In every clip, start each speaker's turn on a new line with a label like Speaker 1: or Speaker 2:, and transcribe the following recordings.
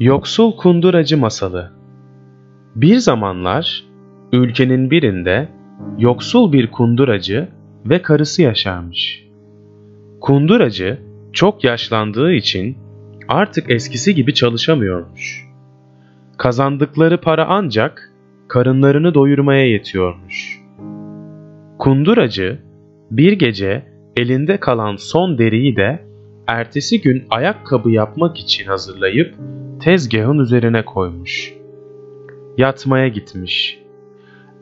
Speaker 1: Yoksul Kunduracı Masalı Bir zamanlar ülkenin birinde yoksul bir kunduracı ve karısı yaşarmış. Kunduracı çok yaşlandığı için artık eskisi gibi çalışamıyormuş. Kazandıkları para ancak karınlarını doyurmaya yetiyormuş. Kunduracı bir gece elinde kalan son deriyi de ertesi gün ayakkabı yapmak için hazırlayıp tezgahın üzerine koymuş. Yatmaya gitmiş.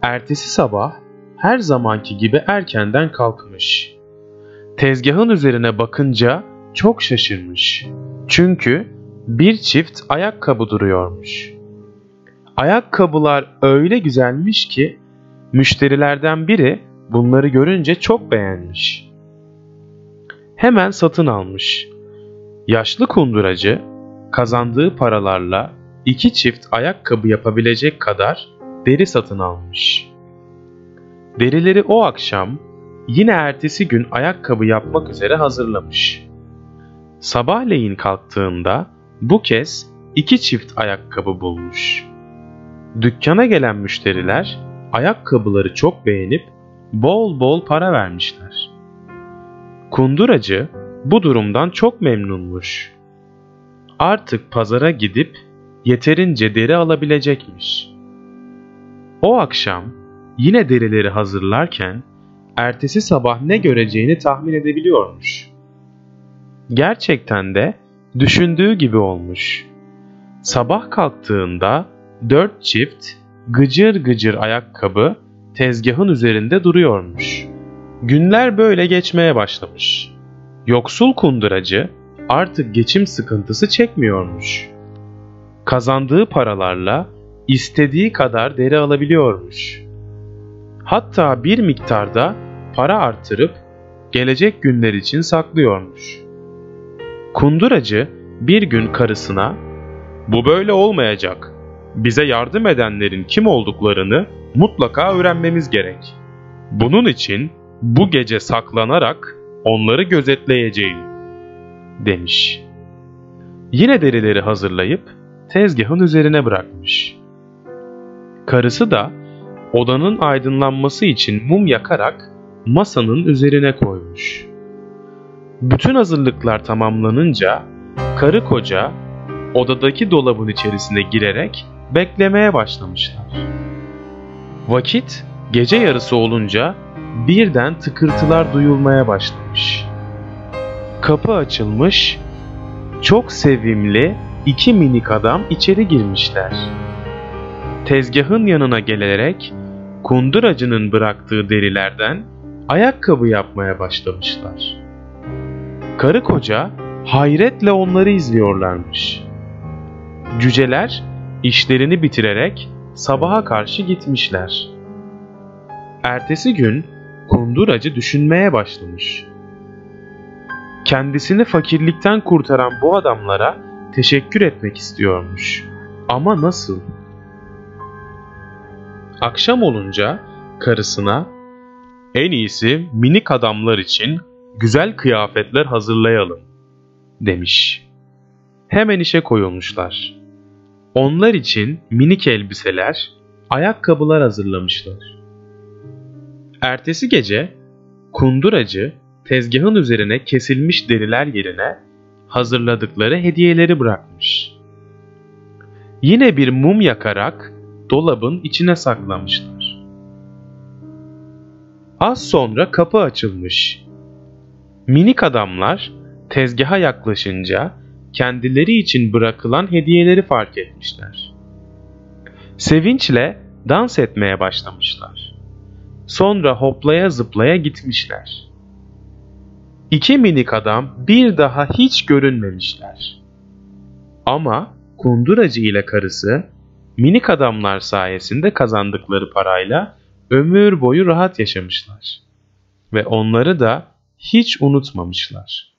Speaker 1: Ertesi sabah her zamanki gibi erkenden kalkmış. Tezgahın üzerine bakınca çok şaşırmış. Çünkü bir çift ayakkabı duruyormuş. Ayakkabılar öyle güzelmiş ki müşterilerden biri bunları görünce çok beğenmiş. Hemen satın almış. Yaşlı kunduracı kazandığı paralarla iki çift ayakkabı yapabilecek kadar deri satın almış. Derileri o akşam yine ertesi gün ayakkabı yapmak üzere hazırlamış. Sabahleyin kalktığında bu kez iki çift ayakkabı bulmuş. Dükkana gelen müşteriler ayakkabıları çok beğenip bol bol para vermişler. Kunduracı bu durumdan çok memnunmuş. Artık pazara gidip yeterince deri alabilecekmiş. O akşam yine derileri hazırlarken ertesi sabah ne göreceğini tahmin edebiliyormuş. Gerçekten de düşündüğü gibi olmuş. Sabah kalktığında dört çift gıcır gıcır ayakkabı tezgahın üzerinde duruyormuş. Günler böyle geçmeye başlamış. Yoksul kunduracı artık geçim sıkıntısı çekmiyormuş. Kazandığı paralarla istediği kadar deri alabiliyormuş. Hatta bir miktarda para arttırıp gelecek günler için saklıyormuş. Kunduracı bir gün karısına "Bu böyle olmayacak. Bize yardım edenlerin kim olduklarını mutlaka öğrenmemiz gerek. Bunun için bu gece saklanarak onları gözetleyeceğim." demiş. Yine derileri hazırlayıp tezgahın üzerine bırakmış. Karısı da odanın aydınlanması için mum yakarak masanın üzerine koymuş. Bütün hazırlıklar tamamlanınca karı koca odadaki dolabın içerisine girerek beklemeye başlamışlar. Vakit gece yarısı olunca birden tıkırtılar duyulmaya başlamış. Kapı açılmış, çok sevimli iki minik adam içeri girmişler. Tezgahın yanına gelerek kunduracının bıraktığı derilerden ayakkabı yapmaya başlamışlar. Karı koca hayretle onları izliyorlarmış. Cüceler işlerini bitirerek sabaha karşı gitmişler. Ertesi gün kunduracı düşünmeye başlamış. Kendisini fakirlikten kurtaran bu adamlara teşekkür etmek istiyormuş. Ama nasıl? Akşam olunca karısına en iyisi minik adamlar için güzel kıyafetler hazırlayalım demiş. Hemen işe koyulmuşlar. Onlar için minik elbiseler, ayakkabılar hazırlamışlar. Ertesi gece kunduracı tezgahın üzerine kesilmiş deriler yerine hazırladıkları hediyeleri bırakmış. Yine bir mum yakarak dolabın içine saklamışlar. Az sonra kapı açılmış. Minik adamlar tezgaha yaklaşınca kendileri için bırakılan hediyeleri fark etmişler. Sevinçle dans etmeye başlamışlar. Sonra hoplaya zıplaya gitmişler. İki minik adam bir daha hiç görünmemişler. Ama kunduracı ile karısı minik adamlar sayesinde kazandıkları parayla ömür boyu rahat yaşamışlar. Ve onları da hiç unutmamışlar.